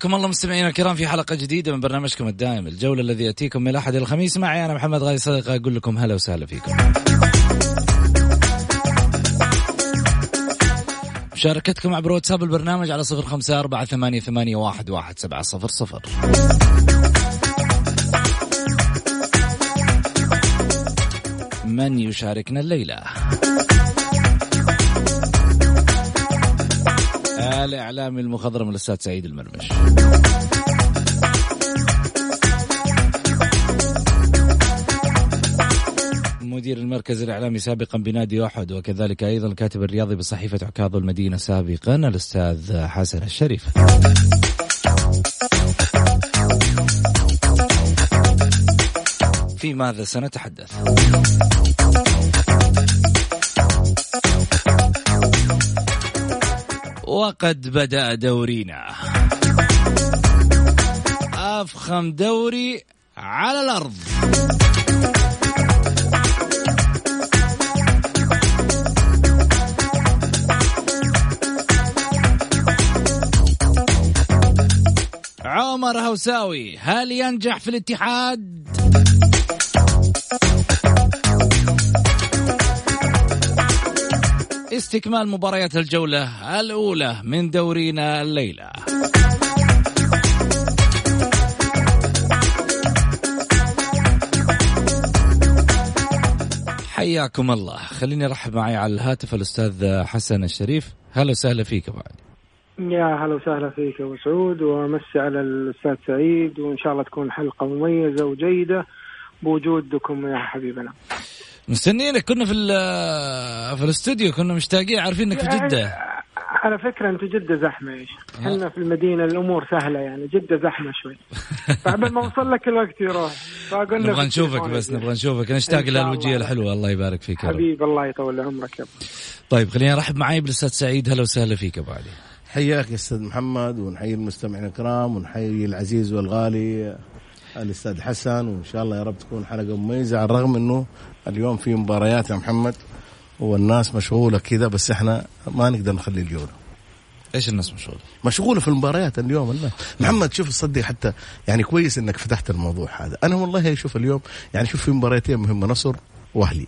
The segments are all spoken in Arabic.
حياكم الله مستمعينا الكرام في حلقة جديدة من برنامجكم الدائم الجولة الذي يأتيكم من الأحد إلى الخميس. معي أنا محمد غازي صدقة أقول لكم هلا وسهلا فيكم. مشاركتكم عبر واتساب البرنامج على صفر خمسة أربعة ثمانية, ثمانية واحد, واحد سبعة صفر صفر. من يشاركنا الليلة؟ الإعلامي المخضرم الأستاذ سعيد المرمش مدير المركز الإعلامي سابقا بنادي أحد وكذلك أيضا الكاتب الرياضي بصحيفة عكاظ المدينة سابقا الأستاذ حسن الشريف في ماذا سنتحدث؟ وقد بدأ دورينا أفخم دوري على الأرض عمر هوساوي هل ينجح في الاتحاد؟ استكمال مباريات الجولة الأولى من دورينا الليلة. حياكم الله. خليني أرحب معي على الهاتف الأستاذ حسن الشريف. هلا وسهلا فيك بعد يا هلا وسهلا فيك أبو سعود ومسي على الأستاذ سعيد وإن شاء الله تكون حلقة مميزة وجيدة بوجودكم يا حبيبنا. مستنيينك. كنا في في الاستوديو كنا مشتاقين عارفين إنك في جدة. على فكرة أنت جدة زحمة. إيش؟ إحنا في المدينة الأمور سهلة يعني جدة زحمة شوي. فقبل ما أوصل لك الوقت يروح. فقلنا نبغى نشوفك بس نبغى نشوفك. نشتاق للوجيه الحلوة. الله يبارك فيك حبيب الله يطول عمرك يا طيب خلينا نرحب معي بالأستاذ سعيد. هلا وسهلا فيك أبو علي. حياك يا أستاذ محمد ونحيي المستمعين الكرام ونحيي العزيز والغالي الأستاذ حسن. وإن شاء الله يا رب تكون حلقة مميزة على الرغم إنه اليوم في مباريات يا محمد والناس مشغولة كذا بس إحنا ما نقدر نخلي اليوم إيش الناس مشغولة؟ مشغولة في المباريات اليوم الله محمد شوف تصدق حتى يعني كويس إنك فتحت الموضوع هذا. أنا والله شوف اليوم يعني شوف في مباريتين مهمة نصر وأهلي.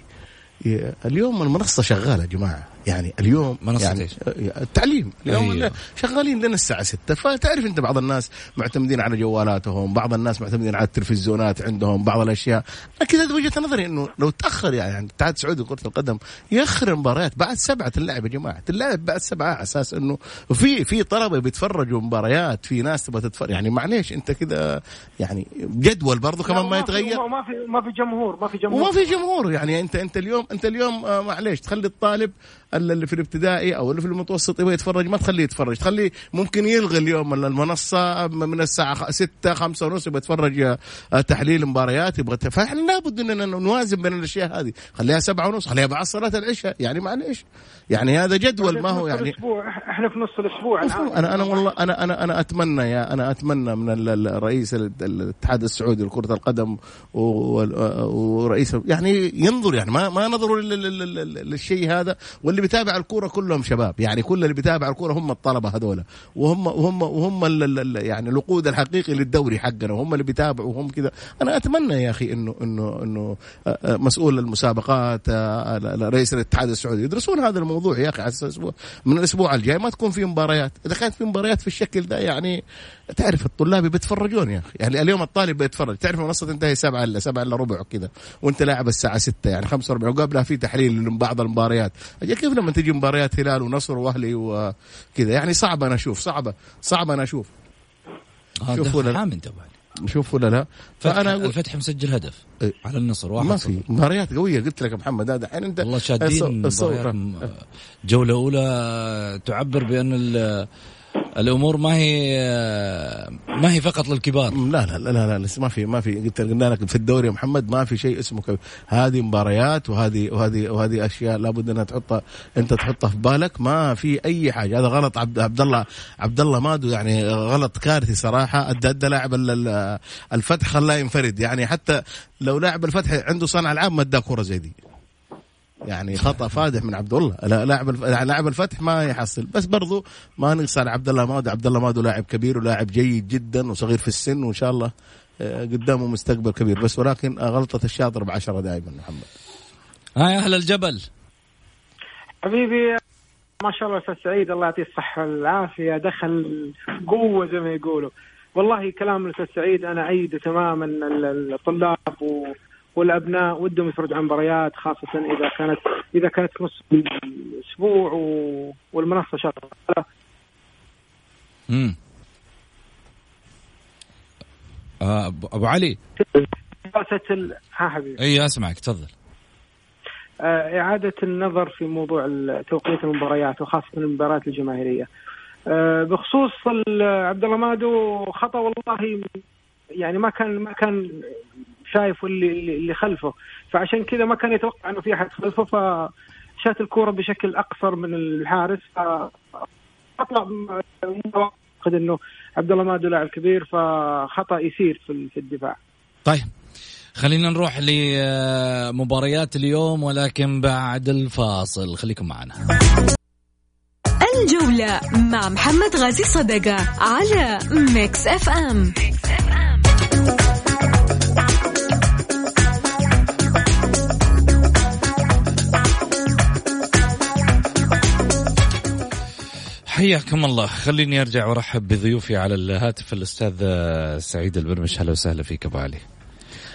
اليوم المنصة شغالة يا جماعة. يعني اليوم منصة يعني إيش؟ التعليم. اليوم أيوه. شغالين لنا الساعة 6 فتعرف أنت بعض الناس معتمدين على جوالاتهم بعض الناس معتمدين على التلفزيونات عندهم بعض الأشياء. لكن هذه وجهة نظري إنه لو تأخر يعني الاتحاد السعودي لكرة القدم يأخر المباريات بعد سبعة تلعب يا جماعة. تلعب بعد سبعة على أساس إنه في في طلبة بيتفرجوا مباريات في ناس تبغى تتفرج. يعني معليش أنت كذا يعني جدول برضه كمان ما يتغير. ما في ما في جمهور ما في جمهور. وما في جمهور. يعني أنت أنت اليوم أنت اليوم آه معليش تخلي الطالب اللي في الابتدائي أو اللي في المتوسط يبغى يتفرج ما تخليه يتفرج. تخليه ممكن يلغي اليوم المنصة من الساعة 6 5 ونص يبغى يتفرج آه، تحليل مباريات يبغى فاحنا لابد إننا نوازن بين الأشياء هذه. خليها 7 ونص خليها بعد صلاه العشاء يعني معليش يعني هذا جدول ما هو يعني إحنا في نص الأسبوع أنا أنا والله أنا أنا أنا أتمنى يا أنا أتمنى من الرئيس الاتحاد السعودي لكرة القدم ورئيس يعني ينظر يعني ما ما نظروا للشيء هذا واللي بيتابع الكورة كلهم شباب. يعني كل اللي بيتابع الكورة هم الطلبة هذول. وهم وهم وهم يعني الوقود الحقيقي للدوري حقنا. وهم اللي بيتابعوا وهم كذا. أنا أتمنى يا أخي انه انه إنه مسؤول المسابقات رئيس الاتحاد السعودي. يدرسون هذا الموضوع يا أخي الأسبوع من الأسبوع الجاي ما تكون في مباريات. إذا كانت في مباريات في الشكل ده يعني تعرف الطلاب بيتفرجون يا أخي. يعني اليوم الطالب بيتفرج. تعرف المنصه تنتهي 7 إلا 7 إلا ربع وكذا وأنت لاعب الساعة 6 يعني 45 وقبلها في تحليل لبعض المباريات. كيف لما تجي مباريات هلال ونصر وأهلي وكذا؟ يعني صعب أنا أشوف صعبة صعبة أنا أشوف. شوف ولا حامل طبعا شوف ولا لا فأنا الفتح مسجل هدف إيه؟ على النصر واحد ما في مباريات قوية قلت لك محمد هذا الحين أنت والله شادين جولة أولى تعبر بأن الأمور ما هي ما هي فقط للكبار. لا لا لا لا, لا ما في ما في. قلت قلنا لك في الدوري يا محمد ما في شيء اسمه كبير. هذه مباريات وهذه وهذه وهذه أشياء لابد أنها تحطها أنت تحطها في بالك. ما في أي حاجة. هذا غلط عبد, عبد الله عبد الله مادو يعني غلط كارثي صراحة. أدى أدى لاعب الفتح خلاه ينفرد. يعني حتى لو لاعب الفتح عنده صانع العاب ما أداه كرة زي دي. يعني خطأ فادح من عبد الله لاعب لاعب الفتح ما يحصل. بس برضو ما نقص على عبد الله مادو عبد الله مادو لاعب كبير ولاعب جيد جدا وصغير في السن وإن شاء الله آه، قدامه مستقبل كبير. بس ولكن غلطة الشاطر بعشرة دائما محمد. هاي أهل الجبل. حبيبي ما شاء الله أستاذ سعيد. الله يعطيه الصحة والعافية. دخل قوة زي ما يقولوا. والله كلام الأستاذ سعيد أنا ايده تماما. الطلاب والأبناء ودهم يتفرجوا على مباريات خاصة إذا كانت إذا كانت في نص الأسبوع والمنصة شغاله. امم آه أبو علي ال... ها حبيبي إي أسمعك تفضل آه إعادة النظر في موضوع توقيت المباريات وخاصة المباريات الجماهيرية. آه بخصوص عبد الله مادو خطأ والله يعني ما كان ما كان شايف اللي اللي خلفه. فعشان كذا ما كان يتوقع إنه في أحد خلفه فشات الكورة بشكل أقصر من الحارس. اطلع اعتقد إنه عبد الله مادو لاعب كبير فخطأ يصير في الدفاع. طيب خلينا نروح لمباريات اليوم ولكن بعد الفاصل. خليكم معنا. الجولة مع محمد غازي صدقة على ميكس أف أم, ميكس حياكم الله. خليني أرجع وأرحب بضيوفي على الهاتف. الأستاذ سعيد البرمش. أهلا وسهلا فيك أبو علي.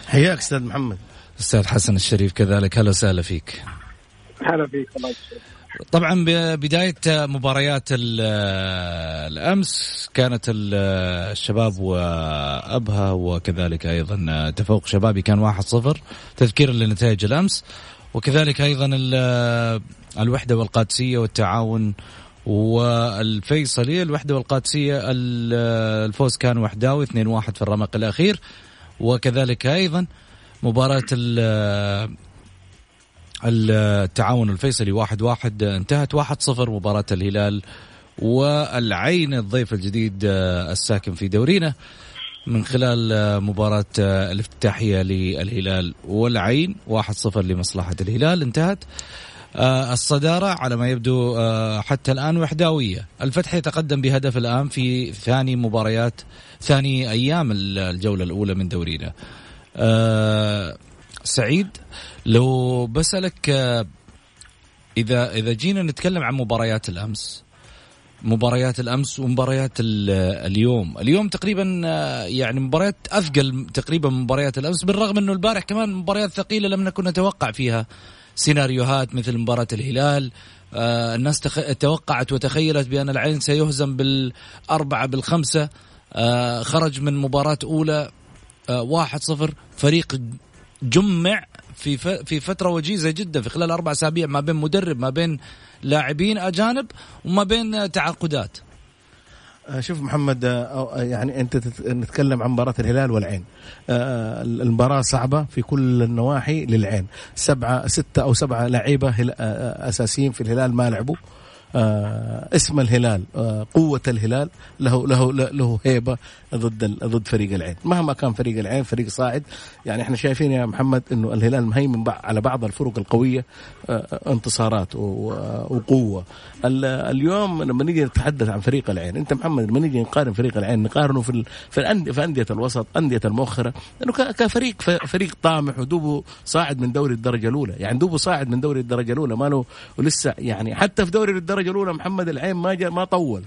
حياك أستاذ محمد. أستاذ حسن الشريف كذلك. أهلا وسهلا فيك. هلا فيك الله طبعا بداية مباريات الأمس كانت الشباب وأبها وكذلك أيضا تفوق شبابي كان واحد صفر. تذكيرا لنتائج الأمس. وكذلك أيضا الوحدة والقادسية والتعاون والفيصلي الوحدة والقادسية الفوز كان وحداوي 2-1 في الرمق الأخير. وكذلك أيضا مباراة التعاون الفيصلي واحد واحد انتهت واحد صفر مباراة الهلال والعين الضيف الجديد الساكن في دورينا من خلال مباراة الافتتاحية للهلال والعين واحد صفر لمصلحة الهلال انتهت. الصدارة على ما يبدو آه، حتى الآن وحداوية. الفتح يتقدم بهدف الآن في ثاني مباريات ثاني أيام الجولة الأولى من دورينا. آه، سعيد لو بسألك إذا إذا جينا نتكلم عن مباريات الأمس مباريات الأمس ومباريات اليوم، اليوم تقريبا يعني مباريات أثقل تقريبا من مباريات الأمس بالرغم إنه البارح كمان مباريات ثقيلة لم نكن نتوقع فيها. سيناريوهات مثل مباراة الهلال آه الناس تخ... توقعت وتخيلت بأن العين سيهزم بالأربعة بالخمسة آه خرج من مباراة أولى آه واحد صفر. فريق جمع في ف- في فترة وجيزة جدا في خلال أربع أسابيع ما بين مدرب ما بين لاعبين أجانب وما بين تعاقدات. شوف محمد آه، آه، يعني أنت نتكلم عن مباراة الهلال والعين. آه، المباراة صعبة في كل النواحي للعين. سبعة ستة أو سبعة لعيبة آه، آه، أساسيين في الهلال ما لعبوا. آه، اسم الهلال آه، قوة الهلال له له له هيبة ضد ضد فريق العين. مهما كان فريق العين فريق صاعد يعني إحنا شايفين يا محمد إنه الهلال مهيمن على بعض الفرق القوية آه، انتصارات وقوة. ال- اليوم لما نيجي نتحدث عن فريق العين أنت محمد لما نيجي نقارن فريق العين نقارنه في في في أندية الوسط أندية المؤخرة ك- كفريق فريق طامح ودوبه صاعد من دوري الدرجة الأولى. يعني دوبه صاعد من دوري الدرجة الأولى ما له ولسه يعني حتى في دوري الدرجة الأولى محمد العين ما جا ما طول.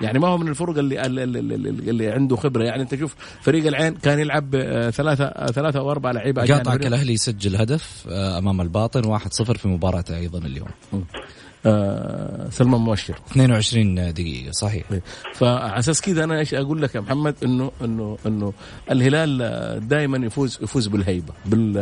يعني ما هو من الفرق اللي اللي, اللي, اللي, اللي عنده خبرة. يعني أنت شوف فريق العين كان يلعب آه، ثلاثة آه، ثلاثة أو أربع لعيبة. قاطعك الأهلي يسجل هدف آه، أمام الباطن 1-0 في مباراته أيضا اليوم. سلمان مؤشر 22 دقيقة صحيح. فعلى أساس كذا أنا إيش أقول لك يا محمد؟ انه انه إنه الهلال دائما يفوز يفوز بالهيبة بال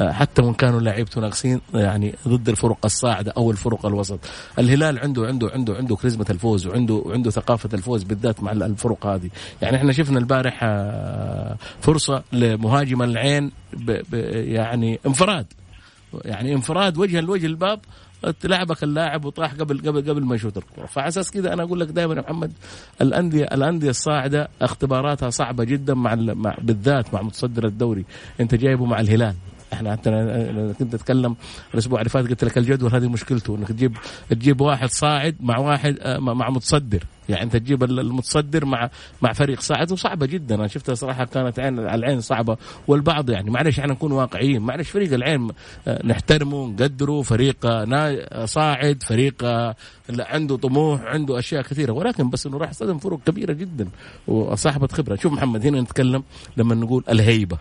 آه، حتى وإن كانوا لعيبته ناقصين يعني ضد الفرق الصاعدة أو الفرق الوسط. الهلال عنده عنده عنده عنده كاريزما الفوز وعنده عنده ثقافة الفوز بالذات مع الفرق هذه. يعني إحنا شفنا البارح آه، فرصة لمهاجم العين ب ب يعني انفراد. يعني انفراد وجها لوجه الباب لعبك اللاعب وطاح قبل قبل قبل ما يشوط الكره فعلى أساس كذا أنا أقول لك دائما يا محمد الانديه الأندية الصاعدة اختباراتها صعبة جدا مع, مع بالذات مع متصدر الدوري. أنت جايبه مع الهلال. إحنا حتى كنت أتكلم الأسبوع اللي فات قلت لك الجدول هذه مشكلته إنك تجيب تجيب واحد صاعد مع واحد آه، مع متصدر. يعني أنت تجيب ال- المتصدر مع مع فريق صاعد وصعبة جدا. أنا شفتها صراحة كانت عين على العين صعبة. والبعض يعني معلش إحنا نكون واقعيين معلش فريق العين آه، نحترمه نقدره فريق آه، صاعد فريق عنده طموح عنده أشياء كثيرة. ولكن بس إنه راح يصطدم فرق كبيرة جدا وصاحبه خبرة. شوف محمد هنا نتكلم لما نقول الهيبة.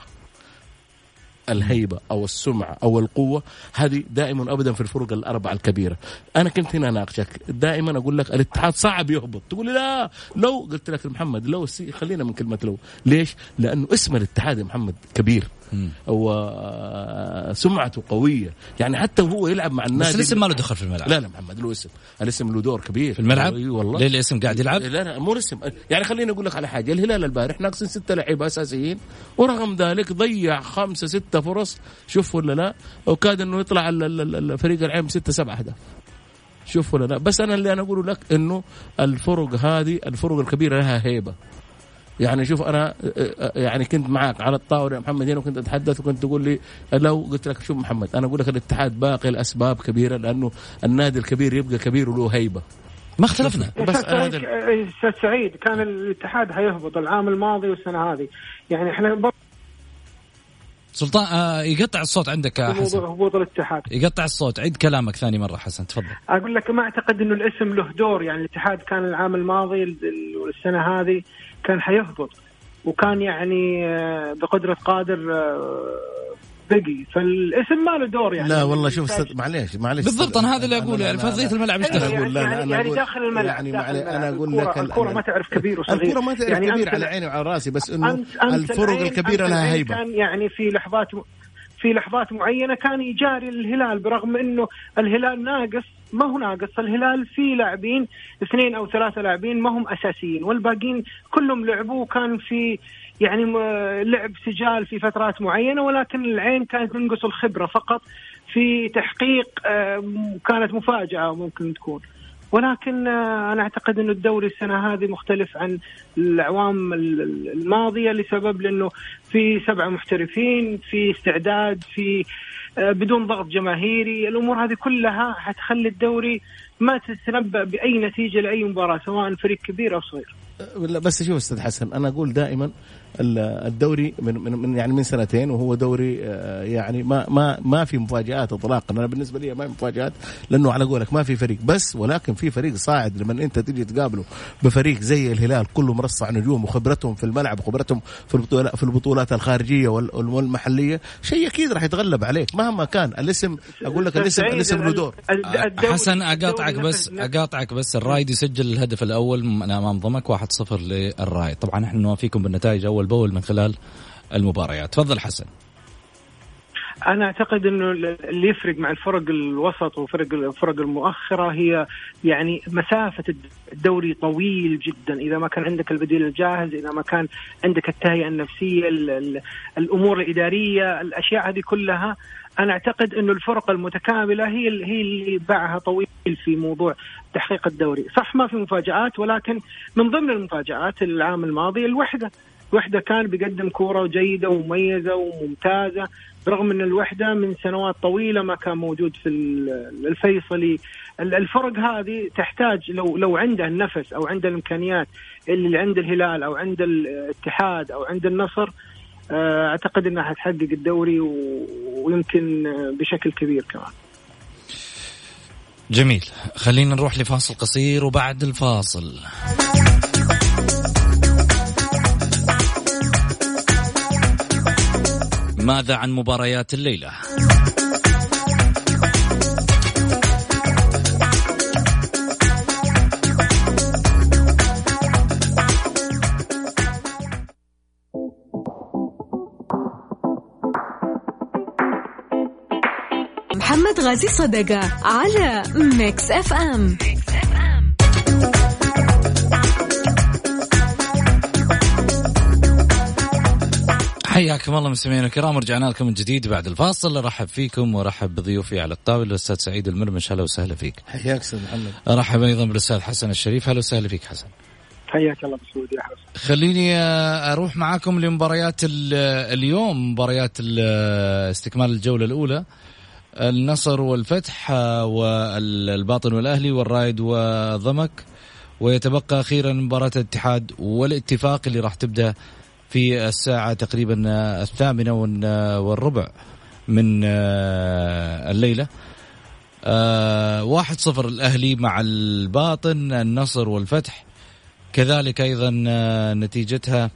الهيبة أو السمعة أو القوة هذه دائما ابدا في الفرق الأربعة الكبيرة. أنا كنت هنا أناقشك. دائما أقول لك الاتحاد صعب يهبط. تقول لي لا لو قلت لك محمد لو خلينا من كلمة لو. ليش؟ لأنه اسم الاتحاد يا محمد كبير. وسمعته قوية. يعني حتى وهو يلعب مع النادي بس الاسم ما له دخل في الملعب. لا لا محمد له اسم. الاسم له دور كبير. في الملعب؟ إي والله. ليه الاسم قاعد يلعب؟ لا لا مو اسم يعني خليني أقول لك على حاجة. الهلال البارح ناقصين ستة لعيبة أساسيين. ورغم ذلك ضيع خمسة ستة فرص. شوف ولا لا؟ وكاد إنه يطلع الفريق العين بستة سبعة أهداف. شوف ولا لا؟ بس أنا اللي أنا أقوله لك إنه الفرق هذه الفرق الكبيرة لها هيبة. يعني شوف أنا يعني كنت معك على الطاولة يا محمد هنا وكنت أتحدث وكنت تقول لي لو قلت لك شوف محمد أنا أقول لك الاتحاد باقي الاسباب كبيرة لأنه النادي الكبير يبقى كبير وله هيبة. ما اختلفنا. بس أستاذ سعيد أستاذ سعيد كان الاتحاد هيهبط العام الماضي والسنة هذه. يعني إحنا برضه سلطان آه يقطع الصوت عندك يا موضوع حسن هبوط الاتحاد. يقطع الصوت عيد كلامك ثاني مرة حسن تفضل. أقول لك ما أعتقد إنه الاسم له دور يعني الاتحاد كان العام الماضي ال- ال- والسنة هذه. كان حيهبط. وكان يعني آه، بقدرة قادر آه، بقي. فالاسم ما له دور يعني. لا والله شوف أستاذ معليش معلش بالضبط أنا هذا اللي أقوله يعني فرضيه أنا- الملعب لا، لا، يعني, أنا يعني أقول- داخل الملعب يعني داخل الملعب. أنا أقول الكرة- لك ال- الكرة ال- ما تعرف كبير وصغير. الكرة ما تعرف يعني كبير على عيني وعلى راسي بس إنه الفرق الكبيرة لها هيبة. كان يعني في لحظات في لحظات معينة كان يجاري الهلال برغم إنه الهلال ناقص ما هو ناقص؟ الهلال في لاعبين اثنين أو ثلاثة لاعبين ما هم أساسيين والباقيين كلهم لعبوا وكان في يعني لعب سجال في فترات معينة ولكن العين كانت تنقص الخبرة فقط في تحقيق آه، كانت مفاجأة ممكن تكون. ولكن آه، أنا أعتقد إنه الدوري السنة هذه مختلف عن الأعوام ال- ال- الماضية لسبب لأنه في سبعه محترفين في استعداد في بدون ضغط جماهيري. الأمور هذه كلها حتخلي الدوري ما تتنبأ بأي نتيجة لأي مباراة سواء فريق كبير أو صغير. لا بس شوف أستاذ حسن أنا أقول دائما الدوري من, من, من يعني من سنتين وهو دوري آه، يعني ما ما ما في مفاجآت اطلاقا. أنا بالنسبة لي ما في مفاجآت لأنه على قولك ما في فريق بس ولكن في فريق صاعد لما أنت تيجي تقابله بفريق زي الهلال كله مرصع نجوم وخبرتهم في الملعب وخبرتهم في البطولات في البطولات الخارجية وال- والمحلية شيء أكيد راح يتغلب عليك مهما كان. الاسم أقول لك الاسم الاسم له دور. الدوري- حسن أقاطعك بس أقاطعك بس. الرايد يسجل الهدف الأول من أمام ضمك 1-0 للرايد. طبعا إحنا نوافيكم بالنتائج أول باول من خلال المباريات. تفضل حسن. أنا أعتقد إنه اللي يفرق مع الفرق الوسط وفرق الفرق المؤخرة هي يعني مسافة الدوري طويل جدا. إذا ما كان عندك البديل الجاهز إذا ما كان عندك التهيئة النفسية الأمور الإدارية الأشياء هذه كلها أنا أعتقد إنه الفرق المتكاملة هي هي اللي باعها طويل في موضوع تحقيق الدوري، صح ما في مفاجآت ولكن من ضمن المفاجآت العام الماضي الوحدة، الوحده كان بيقدم كورة جيدة ومميزة وممتازة برغم إن الوحدة من سنوات طويلة ما كان موجود في الفيصلي. الفرق هذه تحتاج لو لو عنده النفس أو عنده الإمكانيات اللي عند الهلال أو عند الاتحاد أو عند النصر آه، أعتقد إنها حتحقق الدوري ويمكن بشكل كبير كمان. جميل. خلينا نروح لفاصل قصير وبعد الفاصل. ماذا عن مباريات الليلة؟ محمد غازي صدقة على ميكس اف ام حياكم الله مستمعينا الكرام ورجعنا لكم من جديد بعد الفاصل. أرحب فيكم وارحب بضيوفي على الطاولة الأستاذ سعيد المرمش. أهلا وسهلا فيك. حياك أستاذ محمد. أرحب أيضا بالأستاذ حسن الشريف. أهلا وسهلا فيك حسن. حياك الله بسعود يا حسن. خليني أروح معاكم لمباريات اليوم مباريات استكمال الجولة الأولى. النصر والفتح والباطن والأهلي والرايد وضمك. ويتبقى أخيرا مباراة الاتحاد والاتفاق اللي راح تبدأ في الساعة تقريبا الثامنة والربع من الليلة. واحد صفر الأهلي مع الباطن النصر والفتح. كذلك أيضا نتيجتها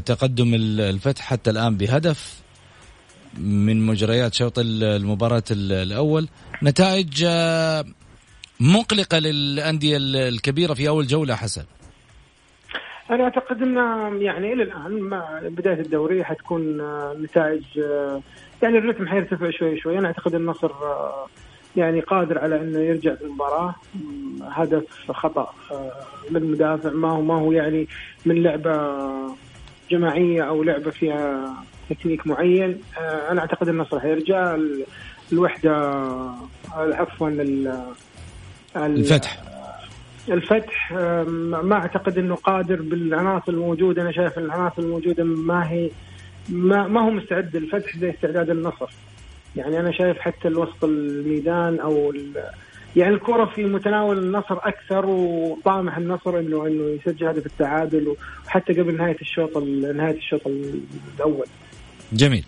تقدم الفتح حتى الآن بهدف من مجريات شوط المباراة الأول. نتائج مقلقة للأندية الكبيرة في أول جولة حسن. أنا أعتقد ان يعني إلى الآن مع بداية الدوري حتكون نتائج يعني الرتم حيرتفع شوي شوي. أنا أعتقد النصر يعني قادر على إنه يرجع في المباراه هدف خطأ للمدافع ما هو ما هو يعني من لعبة جماعية أو لعبة فيها تكنيك معين. أنا أعتقد النصر حيرجع. الوحدة عفوا الفتح. الفتح ما أعتقد إنه قادر بالعناصر الموجودة أنا شايف العناصر الموجودة ما هي ما, ما هو مستعد الفتح زي استعداد النصر يعني أنا شايف حتى الوسط الميدان أو يعني الكرة في متناول النصر أكثر وطامح النصر إنه إنه يسجل هدف التعادل وحتى قبل نهاية الشوط نهاية الشوط الأول. جميل.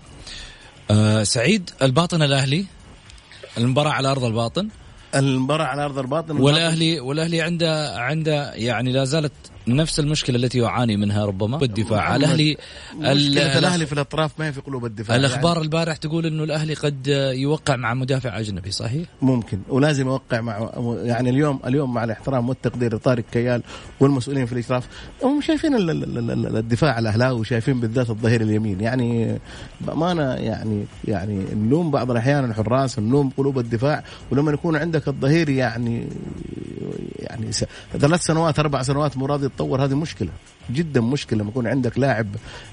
آه سعيد الباطن الأهلي المباراة على أرض الباطن المباراة على أرض الباطن. والاهلي والأهلي عنده عنده يعني لا زالت نفس المشكلة التي يعاني منها ربما بالدفاع. الأهلي مشكلة الأهلي في الأطراف ما هي في قلوب الدفاع الأخبار يعني البارح تقول إنه الأهلي قد يوقع مع مدافع أجنبي صحيح؟ ممكن ولازم يوقع مع يعني اليوم اليوم مع الاحترام والتقدير لطارق كيال والمسؤولين في الإشراف. هم شايفين الدفاع الأهلاوي وشايفين بالذات الظهير اليمين. يعني بامانه يعني يعني نلوم بعض الأحيان الحراس نلوم قلوب الدفاع ولما يكون عندك الظهير يعني يعني ثلاث سنوات أربع سنوات مو راضي يتطور هذه مشكلة. جدا مشكلة لما يكون عندك لاعب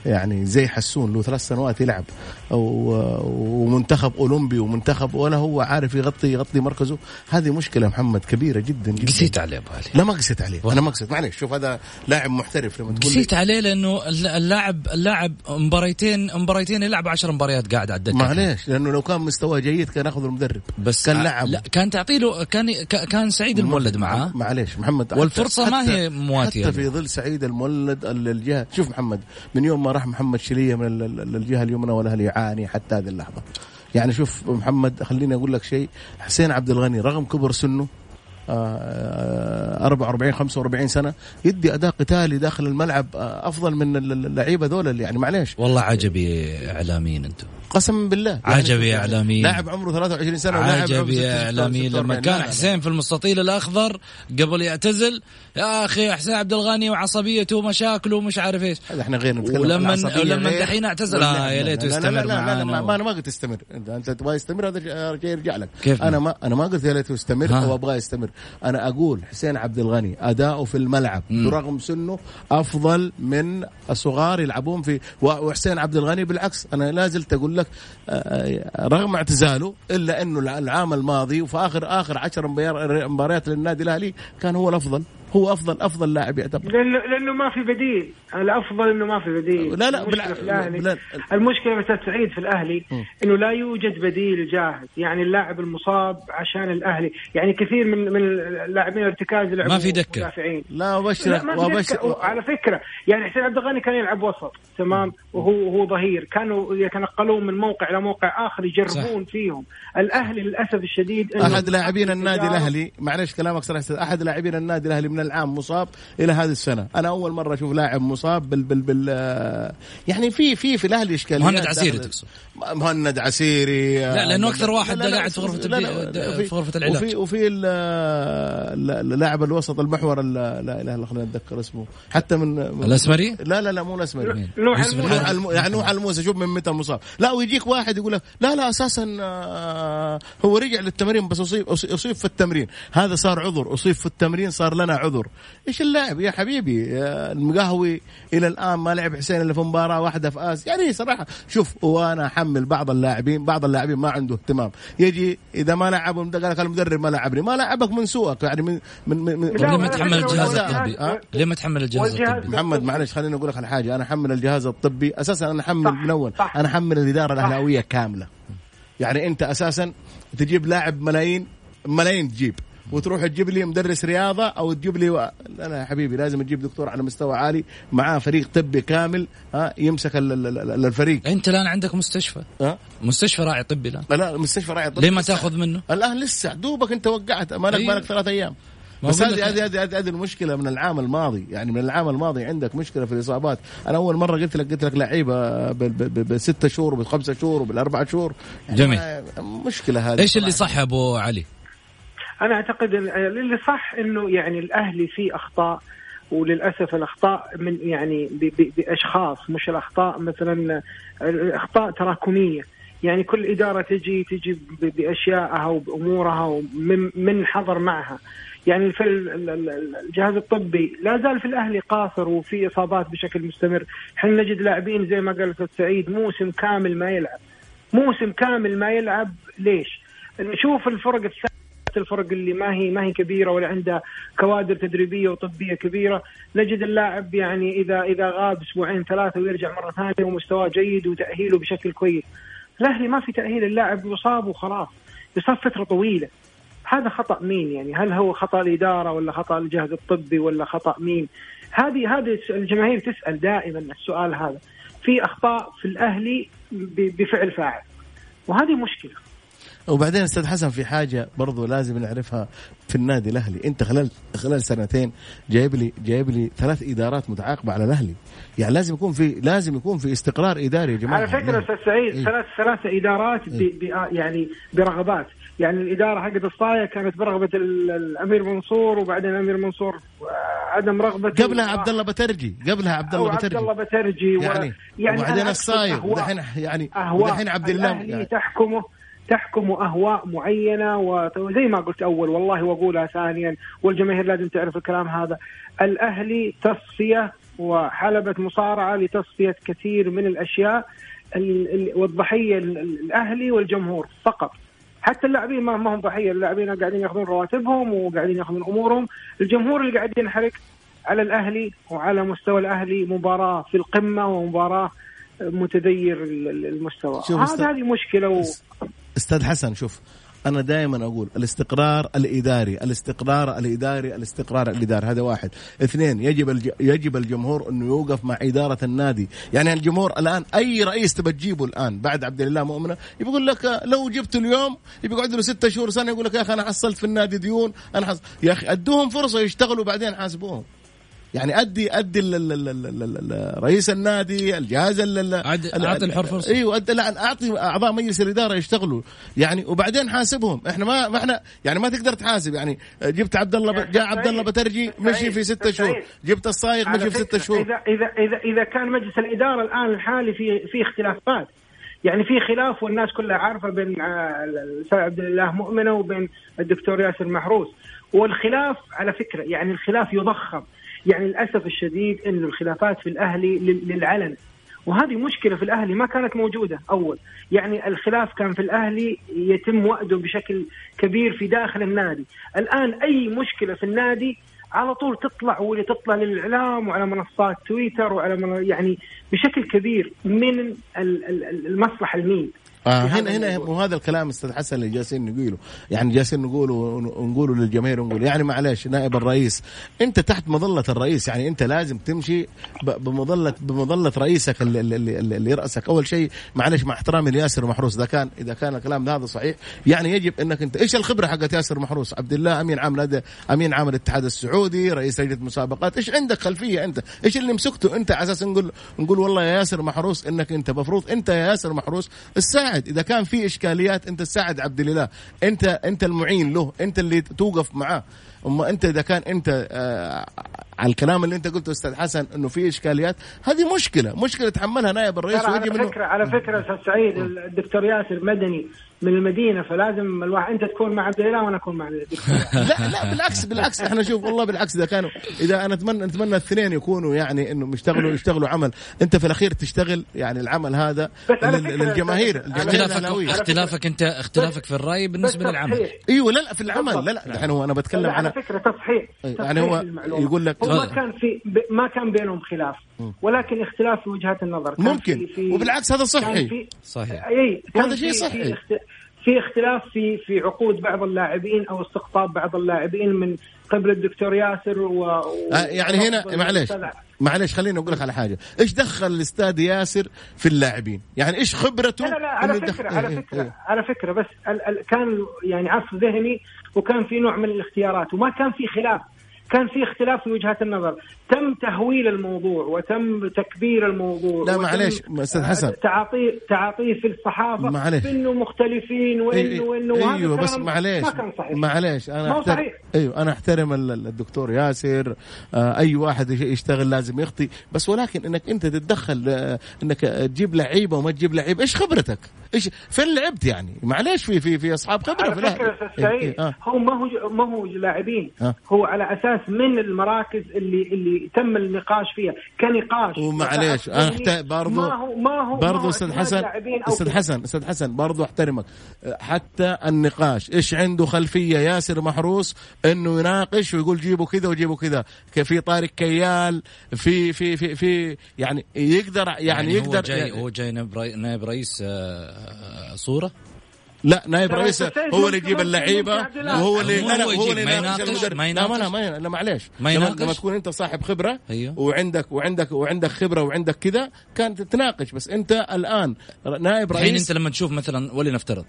يعني زي حسون له ثلاث سنوات يلعب ومنتخب أولمبي ومنتخب ولا هو عارف يغطي يغطي مركزه. هذه مشكلة محمد كبيرة جدا جدا. قسيت عليه بالي لا ما قسيت عليه. أنا ما قسيت. معلش شوف هذا لاعب محترف لما تقول قسيت عليه لأنه اللاعب اللاعب مباريتين مباريتين يلعب 10 مباريات قاعد على الدكة. معليش لأنه لو كان مستواه جيد كان يأخذ المدرب. بس كان لعب لا كان تعطي له كان كان سعيد المولد معاه. معليش محمد والفرصة ما هي مواتية حتى في ظل سعيد المولد الجهه شوف محمد من يوم ما راح محمد شلية من الجهه اليمنى والاهلي يعاني حتى هذه اللحظة. يعني شوف محمد خليني أقول لك شيء. حسين عبد الغني رغم كبر سنه 44 45 سنة يدي أداء قتالي داخل الملعب أفضل من اللعيبة ذول يعني معليش. والله عجبي إعلاميين أنتم. قسما بالله. عجب يا يعني إعلامي. لاعب عمره 23 سنة ولاعب عجب يا 46 اعلامي لما 46. كان لا، لا، لا. حسين في المستطيل الأخضر قبل يعتزل يا أخي حسين عبد الغني وعصبيته ومشاكله ومش عارف إيش. إحنا غير نتكلم ولما- ولما دحين اعتزل، واللعب. آه، يا لا، ليته لا، لا، يستمر لا لا لا ما, أنا ما قلت يستمر انت تبغى يستمر؟ هذا يرجع لك. كيف أنا ما أنا ما قلت يا ليته يستمر. أو ابغاه يستمر. أنا أقول حسين عبد الغني أداؤه في الملعب برغم سنه أفضل من الصغار يلعبون في وحسين عبد الغني بالعكس أنا لا زلت أقول لك آه، آه، رغم اعتزاله إلا إنه العام الماضي وفي آخر آخر 10 مبار- مباريات للنادي الأهلي كان هو الأفضل. هو افضل أفضل لاعب يعتبر. لأنه لأنه ما في بديل. الأفضل إنه ما في بديل. لا، لا، المشكلة بالع- في بلا- المشكلة يا أستاذ سعيد في الأهلي إنه لا يوجد بديل جاهز. يعني اللاعب المصاب عشان الأهلي. يعني كثير من من اللاعبين الارتكاز ما في دكة. مدافعين. لا لا ابشرك ما في دكة. وابشر على فكرة يعني حسين عبد الغني كان يلعب وسط تمام؟ وهو وهو ظهير. كانوا يتنقلون من موقع إلى موقع آخر يجربون فيهم. الأهلي للأسف الشديد أحد لاعبين النادي. الاهلي معلش كلامك صراحة أحد لاعبين النادي الأهلي من العام مصاب إلى هذه السنة أنا أول مرة أشوف لاعب مصاب بال بال, بال يعني في في في الأهلي إشكاليات مهند عسيري تقصد. مهند عسيري لا، لأنه أكثر لا، واحد قاعد في غرفة لا، لا، في غرفة العلاج. وفي وفي ال- ال- اللاعب الوسط المحور ال- لا إله إلا الله خلينا نتذكر اسمه حتى من الأسمري؟ لا لا لا مو الأسمري نوح الموسى. يعني نوح الموسى شوف من متى مصاب لا ويجيك واحد يقول لك لا لا أساسا آه، هو رجع للتمرين بس اصيب أصيب في التمرين هذا صار عذر أصيب في التمرين صار لنا عذر إيش اللاعب يا حبيبي؟ المقهوي. إلى الآن ما لعب حسين إلا في مباراة واحدة في آسيا. يعني صراحة شوف وأنا أحمل بعض اللاعبين بعض اللاعبين ما عنده اهتمام. يجي إذا ما لعب قال لك المدرب ما لعبني. ما لعبك من سوءك يعني من من من, من ليه ما تحمل الجهاز الطبي؟ ها؟ ليه ما تحمل الجهاز الطبي؟ محمد معلش خليني أقول لك على حاجة. أنا أحمل الجهاز الطبي أساسا أنا أحمل من أول. أنا أحمل الإدارة الأهلاوية كاملة. يعني أنت أساسا تجيب لاعب ملايين ملايين تجيب. وتروح تجيب لي مدرس رياضة أو تجيب لي و... لا لا يا حبيبي لازم تجيب دكتور على مستوى عالي معاه فريق طبي كامل ها يمسك ال- ال- ال- الفريق أنت الآن عندك مستشفى ها مستشفى راعي طبي الآن لا لا المستشفى راعي طبي ليه ما. تأخذ منه؟ الآن لسه دوبك انت وقعت مالك أيوه. بالك ثلاث أيام بس هذه هذه هذه هذه- المشكلة من العام الماضي يعني من العام الماضي عندك مشكلة في الإصابات أنا أول مرة قلت لك قلت لك لعيبة بستة شهور وبخمسة شهور وبالاربع شهور يعني جميل. مشكلة هذه إيش اللي. صح أبو علي؟ أنا أعتقد اللي صح إنه يعني الأهلي فيه أخطاء وللأسف الأخطاء من يعني بأشخاص مش الأخطاء مثلا الاخطاء تراكمية. يعني كل إدارة تجي تجي باشيائها وبأمورها ومن من حضر معها. يعني في ال- ال- ال- الجهاز الطبي لا زال في الأهلي قاصر وفي إصابات بشكل مستمر، إحنا نجد لاعبين زي ما قال سعيد موسم كامل ما يلعب. موسم كامل ما يلعب ليش؟ نشوف الفرق الثانية. الفرق اللي ما هي ما هي كبيرة ولا عندها كوادر تدريبية وطبية كبيرة. نجد اللاعب يعني اذا إذا غاب أسبوعين ثلاثة ويرجع مرة ثانية ومستواه جيد وتأهيله بشكل كويس. الأهلي ما في تأهيل اللاعب يصاب وخلاص. يصاب فترة طويلة. هذا خطأ مين يعني؟ هل هو خطأ الإدارة ولا خطأ الجهاز الطبي ولا خطأ مين؟ هذه هذه الجماهير تسأل دائما السؤال هذا. في أخطاء في الأهلي بفعل فاعل. وهذه مشكلة. وبعدين أستاذ حسن في حاجة برضو لازم نعرفها في النادي الأهلي. أنت خلال خلال سنتين جايب لي جايب لي ثلاث إدارات متعاقبة على الأهلي. يعني لازم يكون في لازم يكون في استقرار إداري يا جماعة. على فكرة أستاذ سعيد إيه. ثلاث ثلاث إدارات ب ب يعني برغبات. يعني الإدارة حقت الصايه كانت برغبة ال- الأمير منصور وبعدين الأمير منصور آه، عدم رغبته قبلها عبد الله بترجي. قبلها عبد الله بترجي. الله بترجي و- يعني يعني وبعدين. ودحين يعني ودحين عبد الله يعني. تحكمه. تحكم أهواء معينة وزي ما قلت أول والله وأقولها ثانيا والجماهير لازم تعرف الكلام هذا. الأهلي تصفية وحلبة مصارعة لتصفية كثير من الأشياء ال- ال- والضحية ال- ال- الأهلي والجمهور فقط. حتى اللاعبين ما هم ضحية اللاعبين قاعدين ياخذون رواتبهم وقاعدين ياخذون أمورهم. الجمهور اللي قاعد ينحرق على الأهلي وعلى مستوى الأهلي مباراة في القمة ومباراة متدير ال- ال- المستوى. هذا هذه مشكلة و... أستاذ حسن شوف أنا دائما أقول الاستقرار الإداري الاستقرار الإداري الاستقرار الإداري هذا واحد. اثنين يجب الج... يجب الجمهور إنه يوقف مع إدارة النادي. يعني الجمهور الآن أي رئيس تبى تجيبه الآن بعد عبد الله مؤمنة يقول لك لو جبت اليوم يقعد له ستة شهور سنة يقول لك يا أخي أنا حصلت في النادي ديون أنا حصل... يا أخي أدوهم فرصة يشتغلوا بعدين حاسبوهم. يعني ادي أدي ال- ال- ال- ال- ال- ال- رئيس النادي الجهاز ال- الحر فرصة. إيوه لا أعطي أعضاء مجلس الإدارة يشتغلوا. يعني وبعدين حاسبهم. إحنا ما ما إحنا يعني ما تقدر تحاسب. يعني جبت عبد الله ب- جاء عبد الله بترجي مشي في ستة. شهور. جبت الصايغ مشي في ستة شهور. اذا اذا اذا إذا كان مجلس الإدارة الآن الحالي في في اختلافات. يعني في خلاف والناس كلها عارفة بين آه، الاستاذ عبد الله مؤمنة وبين الدكتور ياسر محروس. والخلاف على فكرة يعني الخلاف يضخم. يعني للأسف الشديد انه الخلافات في الأهلي لل- للعلن. وهذه مشكلة في الأهلي ما كانت موجودة أول. يعني الخلاف كان في الأهلي يتم وأده بشكل كبير في داخل النادي. الآن أي مشكلة في النادي على طول تطلع واللي تطلع للإعلام وعلى منصات تويتر وعلى من يعني بشكل كبير من ال- ال- المصلحة المين. آه. هنا هنا. وهذا الكلام أستاذ حسن اللي جالسين نقوله. يعني جالسين نقوله ونقوله للجماهير ونقول يعني معلش نائب الرئيس أنت تحت مظلة الرئيس يعني أنت لازم تمشي بمظلة بمظلة رئيسك اللي, اللي, اللي, اللي يرأسك أول شيء معلش مع احترامي لياسر محروس إذا كان إذا كان الكلام هذا صحيح. يعني يجب أنك أنت إيش الخبرة حقت ياسر محروس؟ عبد الله أمين عام نادي أمين عام الاتحاد السعودي رئيس لجنة مسابقات. إيش عندك خلفية أنت؟ إيش اللي مسكته أنت على أساس نقول نقول والله يا ياسر محروس إنك أنت مفروض أنت يا ياسر محروس الساعد إذا كان في إشكاليات أنت تساعد عبد الإله. أنت أنت المعين له. أنت اللي توقف معاه. أما أنت إذا كان أنت آه على الكلام اللي أنت قلته أستاذ حسن إنه في إشكاليات هذه مشكلة. مشكلة تحملها نائب الرئيس على فكرة على فكرة أستاذ سعيد الدكتور ياسر مدني من المدينة فلازم الواحد أنت تكون مع عبد الإله وأنا أكون مع لا لا بالعكس بالعكس إحنا شوف والله بالعكس إذا كانوا إذا أنا اتمنى نتمنى الاثنين يكونوا يعني انهم يشتغلوا يشتغلوا عمل أنت في الأخير تشتغل يعني العمل هذا للجماهير اختلافك. اختلافك انت اختلافك في الرأي بالنسبة للعمل. أيوه لا لا في العمل لا لا. الحين هو أنا بتكلم على على فكرة تصحيح يعني هو. يقول لك- هو ما هذا. كان في ما كان بينهم خلاف ولكن اختلاف في وجهات النظر ممكن. وبالعكس هذا صحي. صحيح. أي وهذا شيء صحي. في اخت- في اختلاف في في عقود بعض اللاعبين أو استقطاب بعض اللاعبين من قبل الدكتور ياسر و, و... آه يعني هنا معلش معلش خليني أقول لك على حاجة. إيش دخل الاستاذ ياسر في اللاعبين؟ يعني إيش خبرته لا لا لا على فكرة يدخل- على إيه، فكرة إيه. على فكرة بس ال ال كان يعني عصف ذهني وكان في نوع من الاختيارات وما كان في خلاف. كان في اختلاف في وجهات النظر تم تهويل الموضوع وتم تكبير الموضوع لا، معليش، أستاذ حسن. تعاطيه تعاطيه في الصحافة معليش. بأنه مختلفين وانه إيه، وإنه وهذا أيوه بس معليش ما كان صحيح معليش أنا ما احترم صحيح. أيوه أنا أحترم ال- ال- الدكتور ياسر آه أي واحد يش- يشتغل لازم يخطي بس ولكن إنك أنت تتدخل آه إنك تجيب لعيبة وما تجيب لعيبة إيش خبرتك؟ إيش فين لعبت يعني؟ معليش في في في أصحاب خبرة على. فكرة إيه، إيه، آه. هو ما هو ما هو لاعبين آه. هو على أساس من المراكز اللي اللي تم النقاش فيها كنقاش ومعليش أنا أحت... برضو ما هو ما هو ما برضو هو أستاذ حسن أستاذ. حسن أستاذ حسن برضو أحترمك حتى النقاش إيش عنده خلفية ياسر محروس إنه يناقش ويقول جيبوا كذا وجيبوا كذا في طارق كيال في في في في يعني يقدر يعني, يعني يقدر هو جاي يعني هو جاي نائب رئيس آه، صورة؟ لا نائب رئيس هو اللي يجيب اللعيبة. وهو اللي هو لا لا هو اللي ما يناقش يناقش، المدرب. ما لا ما لا يناقش. ما لا معليش. ما لما, يناقش. لما تكون انت صاحب خبرة أيوه. وعندك وعندك وعندك خبرة وعندك كذا كانت تناقش. بس انت الآن نائب الحين رئيس انت لما تشوف مثلا ولنفترض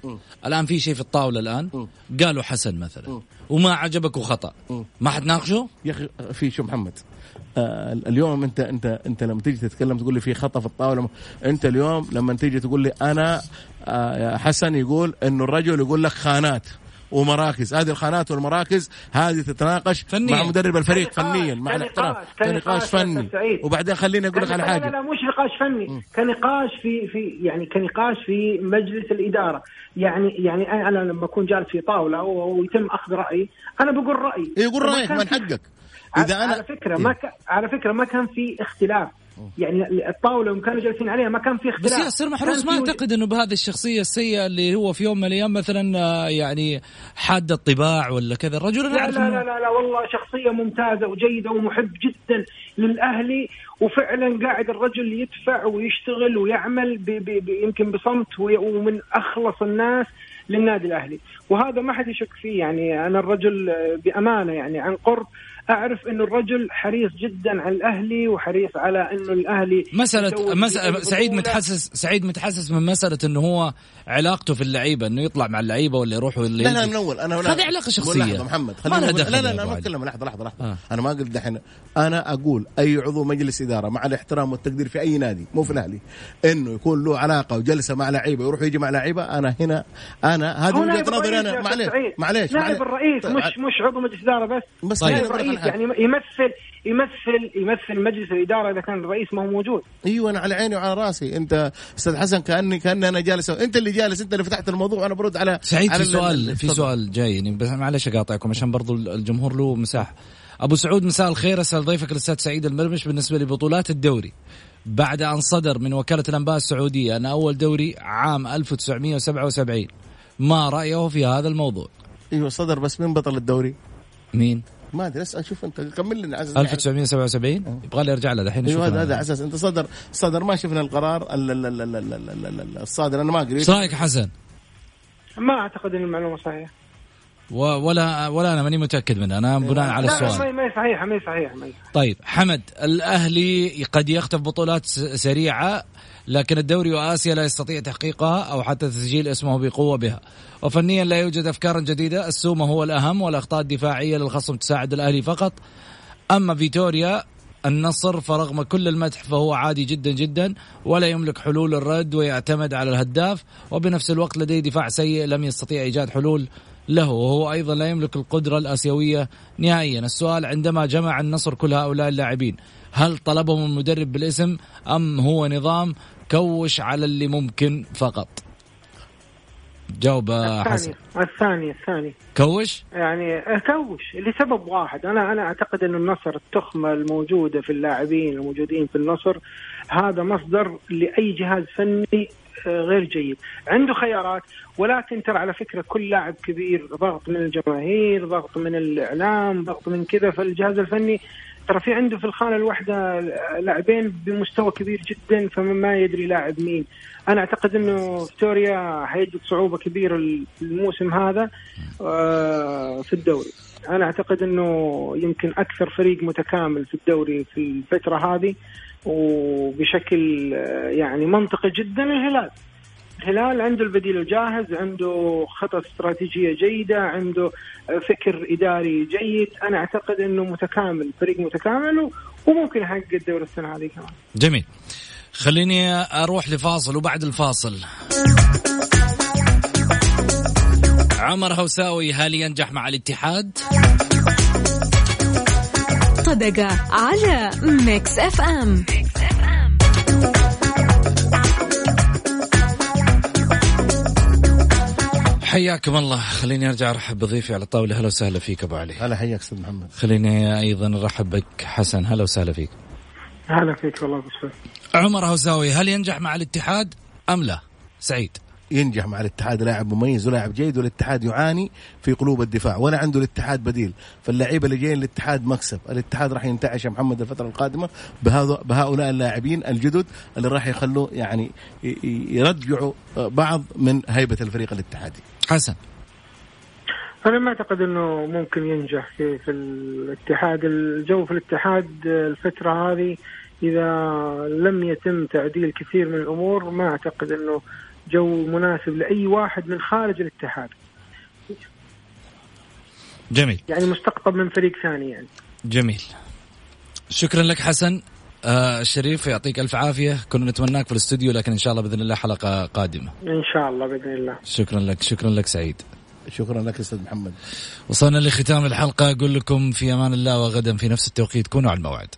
الآن في شيء في الطاولة الآن؟ قالوا حسن مثلا. وما عجبك وخطأ. ما حتناقشه؟ يا أخي في شو محمد؟ اليوم انت انت انت لما تيجي تتكلم تقول لي في خطأ في الطاولة انت اليوم لما تيجي تقول لي أنا آه حسن يقول إنه الرجل يقول لك خانات ومراكز. هذه الخانات والمراكز هذه تتناقش فنياً. مع مدرب الفريق فنيا. مع الاحترام كنقاش فني. وبعدين خليني أقول لك على حاجة. لا مش نقاش فني. كنقاش في في يعني كنقاش في مجلس الإدارة. يعني يعني أنا لما أكون جالس في طاولة ويتم أخذ رأيي أنا بقول رأيي. إيه، قول فما رأيك من حقك. إذا اذا أنا على فكرة ما ك... على فكرة ما كان في اختلاف. يعني الطاولة يوم كانوا جالسين عليها ما كان في بس اختلاف. ياسر محروس ما أعتقد إنه بهذه الشخصية السيئة اللي هو في يوم من الأيام مثلا آه، يعني حاد الطباع ولا كذا. الرجل لا لا إنه- لا لا, لا والله شخصية ممتازة وجيدة ومحب جدا للأهلي وفعلا قاعد الرجل يدفع ويشتغل ويعمل ب ب ب يمكن بصمت ومن أخلص الناس للنادي الأهلي. وهذا ما حد يشك فيه يعني أنا الرجل آه، بأمانة يعني عن قرب أعرف إنه الرجل حريص جدا على الأهلي وحريص على إنه الأهلي مسألة في سعيد. متحسس سعيد متحسس من مسألة إنه هو علاقته في اللعيبة إنه يطلع مع اللعيبة ولا يروح ولا لا لا. من أول أنا هذه علاقة شخصية. لحظة محمد ما خلينا لا لا لا ما علي. اتكلم لحظة لحظة لحظة آه. أنا ما قلت دحين أنا أقول أي عضو مجلس إدارة مع الاحترام والتقدير في أي نادي مو في الأهلي إنه يكون له علاقة وجلسة مع لعيبة يروح يجي مع لعيبة أنا هنا أنا هذه وجهة نظري أنا معليش. معليش نائب. الرئيس مش مش عضو مجلس إدارة بس بس طيب. الرئيس. يعني يمثل يمثل يمثل مجلس الإدارة إذا كان الرئيس ما هو موجود. أيوه أنا على عيني وعلى رأسي. أنت أستاذ حسن كاني كأني أنا جالس. أنت اللي جالس أنت اللي فتحت الموضوع. وأنا برد على سعيد على في ال- ال- سؤال في. سؤال جاي. يعني بس معلش أقاطعكم عشان برضو الجمهور له مساحة. أبو سعود مساء الخير. أسأل ضيفك الأستاذ سعيد المرمش بالنسبة لبطولات الدوري. بعد أن صدر من وكالة الأنباء السعودية أن أول دوري عام 1977 ما رأيه في هذا الموضوع؟ أيوه صدر بس مين بطل الدوري؟ مين؟ ما أدري اسأل شوف أنت كمل لنا عزز 1977 أه. يبغى لي أرجع له الحين أيوه، شوف هذا هذا على أساس أنت صدر صدر ما شفنا القرار الصادر أنا ما قريت إيش رأيك حسن؟ ما أعتقد إن المعلومة صحيحة. ولا ولا أنا ماني متأكد منها أنا بناء على لا السؤال. ما ما هي صحيحه ما هي صحيحه. طيب حمد الأهلي قد يخطف بطولات سريعة لكن الدوري وآسيا لا يستطيع تحقيقها أو حتى تسجيل اسمه بقوة بها. وفنيا لا يوجد افكار جديدة السومة هو الأهم والأخطاء الدفاعية للخصم تساعد الأهلي فقط. أما فيتوريا النصر فرغم كل المدح فهو عادي جدا جدا ولا يملك حلول الرد ويعتمد على الهداف وبنفس الوقت لديه دفاع سيء لم يستطيع إيجاد حلول له وهو أيضا لا يملك القدرة الآسيوية نهائيا. السؤال عندما جمع النصر كل هؤلاء اللاعبين هل طلبهم المدرب بالاسم أم هو نظام كوش على اللي ممكن فقط؟ جاوب حسن. الثاني الثاني الثاني. كوش؟ يعني كوش لسبب واحد. أنا أنا أعتقد انه النصر التخمة الموجودة في اللاعبين الموجودين في النصر هذا مصدر لأي جهاز فني آه، غير جيد. عنده خيارات ولكن ترى على فكرة كل لاعب كبير ضغط من الجماهير ضغط من الإعلام ضغط من كذا فالجهاز الفني. ترى في عنده في الخانة الواحدة لاعبين بمستوى كبير جدا فما يدري لاعب مين. أنا أعتقد إنه فيتوريا حيجد صعوبة كبيرة الموسم هذا آه، في الدوري. أنا أعتقد إنه يمكن أكثر فريق متكامل في الدوري في الفترة هذه. وبشكل آه، يعني منطقي جدا الهلال. الهلال عنده البديل الجاهز عنده خطط استراتيجية جيدة عنده آه، فكر إداري جيد. أنا أعتقد إنه متكامل فريق متكامل وممكن يحقق الدوري السنة هذه كمان. جميل. خليني أروح لفاصل وبعد الفاصل. عمر هوساوي هل ينجح مع الاتحاد؟ صدقة على ميكس اف ام حياكم الله. خليني أرجع أرحب بضيفي على الطاولة. هلا وسهلا فيك أبو علي. هلا حياك أستاذ محمد. خليني أيضا أرحب بك. حسن هلا وسهلا فيك. هلا فيك والله أبو عمر هوساوي هل ينجح مع الاتحاد أم لا؟ سعيد. ينجح مع الاتحاد لاعب مميز ولاعب جيد والاتحاد يعاني في قلوب الدفاع. ولا عنده الاتحاد بديل. فاللعيبة اللي جايين الاتحاد مكسب. الاتحاد راح ينتعش يا محمد الفترة القادمة بهذا بهؤلاء اللاعبين الجدد اللي راح يخلوا يعني يرجعوا بعض من هيبة الفريق الاتحادي. حسن. أنا ما أعتقد إنه ممكن ينجح في, في الاتحاد. الجو في الاتحاد الفترة هذه إذا لم يتم تعديل كثير من الأمور ما أعتقد إنه جو مناسب لأي واحد من خارج الاتحاد. جميل. يعني مستقطب من فريق ثاني يعني. جميل. شكرا لك حسن. آه الشريف يعطيك ألف عافية. كنا نتمناك في الاستوديو لكن إن شاء الله بإذن الله حلقة قادمة. إن شاء الله بإذن الله. شكرا لك شكرا لك سعيد. شكرا لك أستاذ محمد. وصلنا لختام الحلقة. أقول لكم في أمان الله وغدا في نفس التوقيت. كونوا على الموعد.